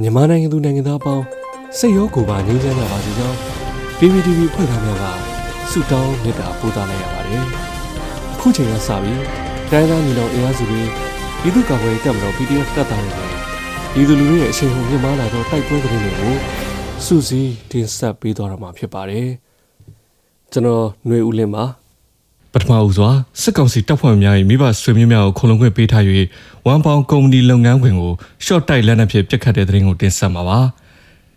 မြန်မာနိုင်ငံသူနိုင်ငံသားအပေါင်းစိတ်ရောကိုယ်ပါငြိမ်းချမ်းကြပါစေကြောင်း PPTV ဖွဲ့သားများကဆုတောင်းမေတ္တာပို့သလိုက်ရပါတယ်။အခုချိန်ကစပြီးတိုင်းသားညီနောင်အင်အားစုတွေပြည်သူ့ကာကွယ်ရေးတပ်မတော် PDF တပ်သားတွေနဲ့ပြည်သူလူထုရဲ့အရှိန်ဟုန်မြင့်မားလာသောတိုက်ပွဲသတင်းတွေကိုစူးစီးတင်ဆက်ပေးသွားတော့မှာဖြစ်ပါတယ်။ကျွန်တော်ຫນွေဦးလင်းပါ ပထမဦးစွာစစ်ကောင်စီတပ်ဖွဲ့များ၏မိဘဆွေမျိုးများကိုခုံလုံခွင့်ပေးထား၍ဝမ်ပေါင်ကုမ္ပဏီလုပ်ငန်းခွင်ကိုရှော့တိုက်လက်နက်ဖြင့်ပစ်ခတ်တဲ့တဲ့ရင်ကိုတင်ဆက်မှာပါ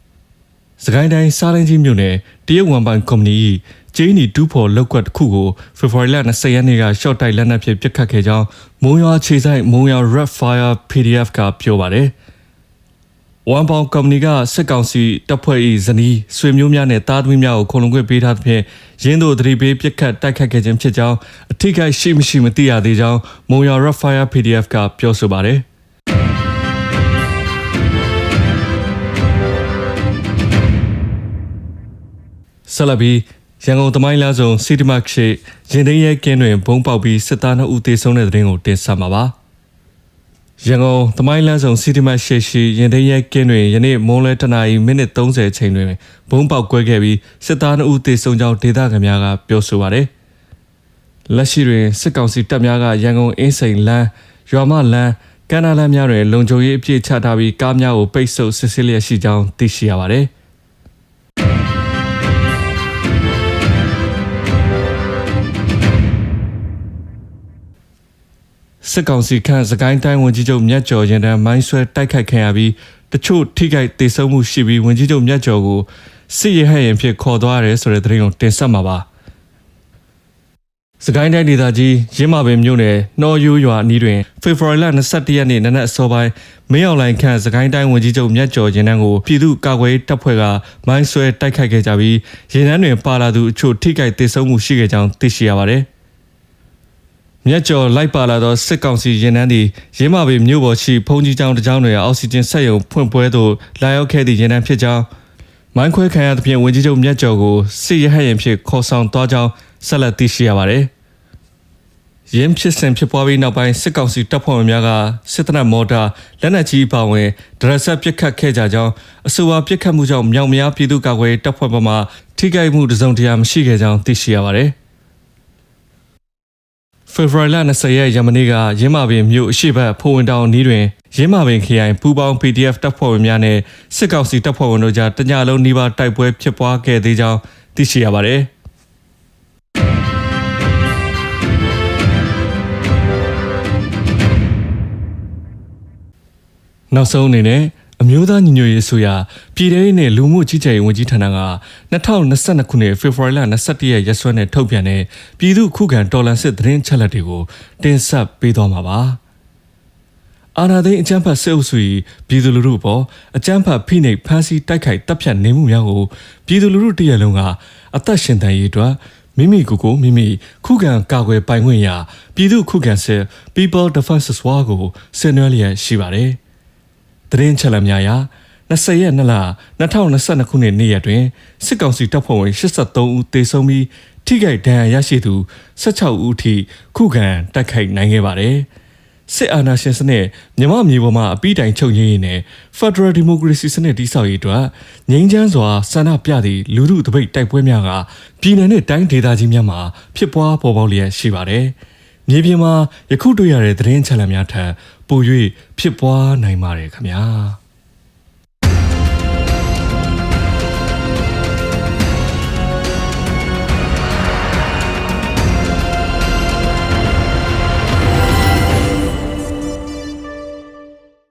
။စကိုင်းတိုင်းစားလင်းကြီးမြို့နယ်တရုတ်ဝမ်ပေါင်ကုမ္ပဏီ၏ဂျင်းနီဒူးဖော်လောက်ကွက်တစ်ခုကိုဖေဖော်ဝါရီလ20ရက်နေ့ကရှော့တိုက်လက်နက်ဖြင့်ပစ်ခတ်ခဲ့ကြောင်းမုံရွာခြေဆိုင်မုံရွာ Red Fire PDF ကပြောပါတယ်။ ဝမ်ပေါင်ကုမ္ပဏီကစစ်ကောင်စီတပ်ဖွဲ့၏ဇနီးဆွေမျိုးများနဲ့တားသမီးများကိုခုံလုံခွင့်ပေးထားသဖြင့်ရင်းတို့သတိပေးပစ်ခတ်တိုက်ခတ်ခဲ့ခြင်းဖြစ်ကြောင်းအထိကိရှိမရှိမသိရသေးကြောင်းမုံရွာ Red Fire PDF ကပြောဆိုပါတယ်ဆလဘီရန်ကုန်သမိုင်းလားဆောင်စီတီမတ်ရှိရင်သိမ်းရဲကင်းတွင်ဘုံပေါက်ပြီးစစ်သား2ဦးသေဆုံးတဲ့တဲ့ရင်ကိုတင်ဆက်မှာပါ။ ရန်ကုန်သမိုင်းလန်းဆောင်စီတီမတ်ရှေရှိရင်သိမ်းရဲကင်းတွင်ယနေ့မွန်းလဲတနာရီမိနစ်30ချိန်တွင်ဘုံပေါက်ကွဲခဲ့ပြီးစစ်သား2ဦးသေဆုံးကြောင်းဒေသခံများကပြောဆိုပါတယ်။လက်ရှိတွင်စစ်ကောင်စီတပ်များကရန်ကုန်အင်းစိန်လန်းရွာမလန်းကန္နာလန်းများတွင်လုံခြုံရေးအပြည့်ချထားပြီးကားများကိုပိတ်ဆို့စစ်ဆေးလျက်ရှိကြောင်းသိရှိရပါတယ်။ စစ်ကောင်စီခန့်စကိုင်းတိုင်းဝန်ကြီးချုပ်မြတ်ကျော်ရင်တန်းမိုင်းဆွဲတိုက်ခိုက်ခံရပြီးတချို့ထိခိုက်ဒေဆုံးမှုရှိပြီးဝန်ကြီးချုပ်မြတ်ကျော်ကိုစစ်ရဟတ်ရင်ဖြစ်ခေါ်သွားရတယ်ဆိုတဲ့သတင်းကိုတင်ဆက်မှာပါစကိုင်းတိုင်းဒေသကြီးရင်းမာပင်မြို့နယ်နှော်ယူရွာအနီးတွင်ဖေဖော်ဝါရီလ22ရက်နေ့နနက်အစောပိုင်းမင်းအောင်လိုင်ခန့်စကိုင်းတိုင်းဝန်ကြီးချုပ်မြတ်ကျော်ရင်တန်းကိုပြည်သူ့ကာကွယ်တပ်ဖွဲ့ကမိုင်းဆွဲတိုက်ခိုက်ခဲ့ကြပြီးရင်တန်းတွင်ပါလာသူအချို့ထိခိုက်ဒေဆုံးမှုရှိခဲ့ကြောင်းသိရှိရပါတယ်။ မြက်ကျော်လိုက်ပါလာသောစစ်ကောင်စီရင်နှန်းသည်ရင်းမာပေမြို့ပေါ်ရှိဖုန်ကြီးကျောင်းတစ်ကျောင်းတွင်အောက်ဆီဂျင်ဆက်ယုံဖွင့်ပွဲသို့လာရောက်ခဲ့သည့်ရင်နှန်းဖြစ်ကြောင်းမိုင်းခွဲခံရသဖြင့်ဝင်ကြီးချုပ်မြက်ကျော်ကိုစစ်ရဟတ်ရင်ဖြစ်ခေါ်ဆောင်သွားကြောင်းဆက်လက်သိရှိရပါသည်ရင်းဖြစ်စဉ်ဖြစ်ပွားပြီးနောက်ပိုင်းစစ်ကောင်စီတပ်ဖွဲ့ဝင်များကစစ်တပ်မော်တာလက်နက်ကြီးပါဝင်ဒရက်ဆက်ပစ်ခတ်ခဲ့ကြကြောင်းအဆိုပါပစ်ခတ်မှုကြောင့်မြောက်များပြည်သူ့ကာကွယ်တပ်ဖွဲ့ဘက်မှထိခိုက်မှုတစုံတရာမရှိခဲ့ကြောင်းသိရှိရပါတယ်။ ဖေဖော်ဝါရီလ20ရက်ရမနေ့ကရင်းမာပင်မြို့အရှိတ်ဖိုးဝင်တောင်နီးတွင်ရင်းမာပင်ခရိုင်ပူပေါင်း PDF တပ်ဖွဲ့ဝင်များနဲ့စစ်ကောင်စီတပ်ဖွဲ့ဝင်တို့ကြားတညလုံးနှီးပါတိုက်ပွဲဖြစ်ပွားခဲ့သေးကြောင်းသိရှိရပါတယ်။နောက်ဆုံးအနေနဲ့ အမျိုးသားညီညွတ်ရေးဆိုရာပြည်ထရေးနဲ့လူမှုကြီးကြပ်ရေးဝန်ကြီးဌာနက2022ခုနှစ်ဖေဖော်ဝါရီလ22ရက်ရက်စွဲနဲ့ထုတ်ပြန်တဲ့ပြည်သူ့ခုခံတော်လှန်စစ်သတင်းချက်လက်တွေကိုတင်ဆက်ပေးသွားမှာပါ။အာဏာသိမ်းအကြမ်းဖက်စစ်အုပ်စု၏ပြည်သူလူထုပေါ်အကြမ်းဖက်ဖိနှိပ်ဖမ်းဆီးတိုက်ခိုက်တပ်ဖြတ်နေမှုများကိုပြည်သူလူထုတရက်လုံးကအသက်ရှင်တန်ရေးအတွက်မိမိကိုယ်ကိုမိမိခုခံကာကွယ်ပိုင်ခွင့်ရာပြည်သူခုခံစစ် People Defense War ကိုဆင်နွှဲလျက်ရှိပါတယ်။ သတင်းချက်လက်များအရ20ရက်2လ2022ခုနှစ်နေ့ရက်တွင်စစ်ကောင်စီတပ်ဖွဲ့ဝင်83ဦးသေဆုံးပြီးထိခိုက်ဒဏ်ရာရရှိသူ16ဦးထိခုခံတိုက်ခိုက်နိုင်ခဲ့ပါတယ်။စစ်အာဏာရှင်စနစ်မြမမြေပေါ်မှာအပိတိုင်ချုပ်ငြိမ်းရေးနဲ့ Federal Democracy စနစ်တည်ဆောက်ရေးအတွက်ငြိမ်းချမ်းစွာဆန္ဒပြသည့်လူထုတပိတ်တိုက်ပွဲများကပြည်내နဲ့တိုင်းဒေသကြီးများမှာဖြစ်ပွားပေါ်ပေါက်လျက်ရှိပါတယ်။မြေပြင်မှာယခုတွေ့ရတဲ့သတင်းချက်လက်များထက် ပို၍ဖြစ်ပွားနိုင်ပါတယ်ခင်ဗျာ။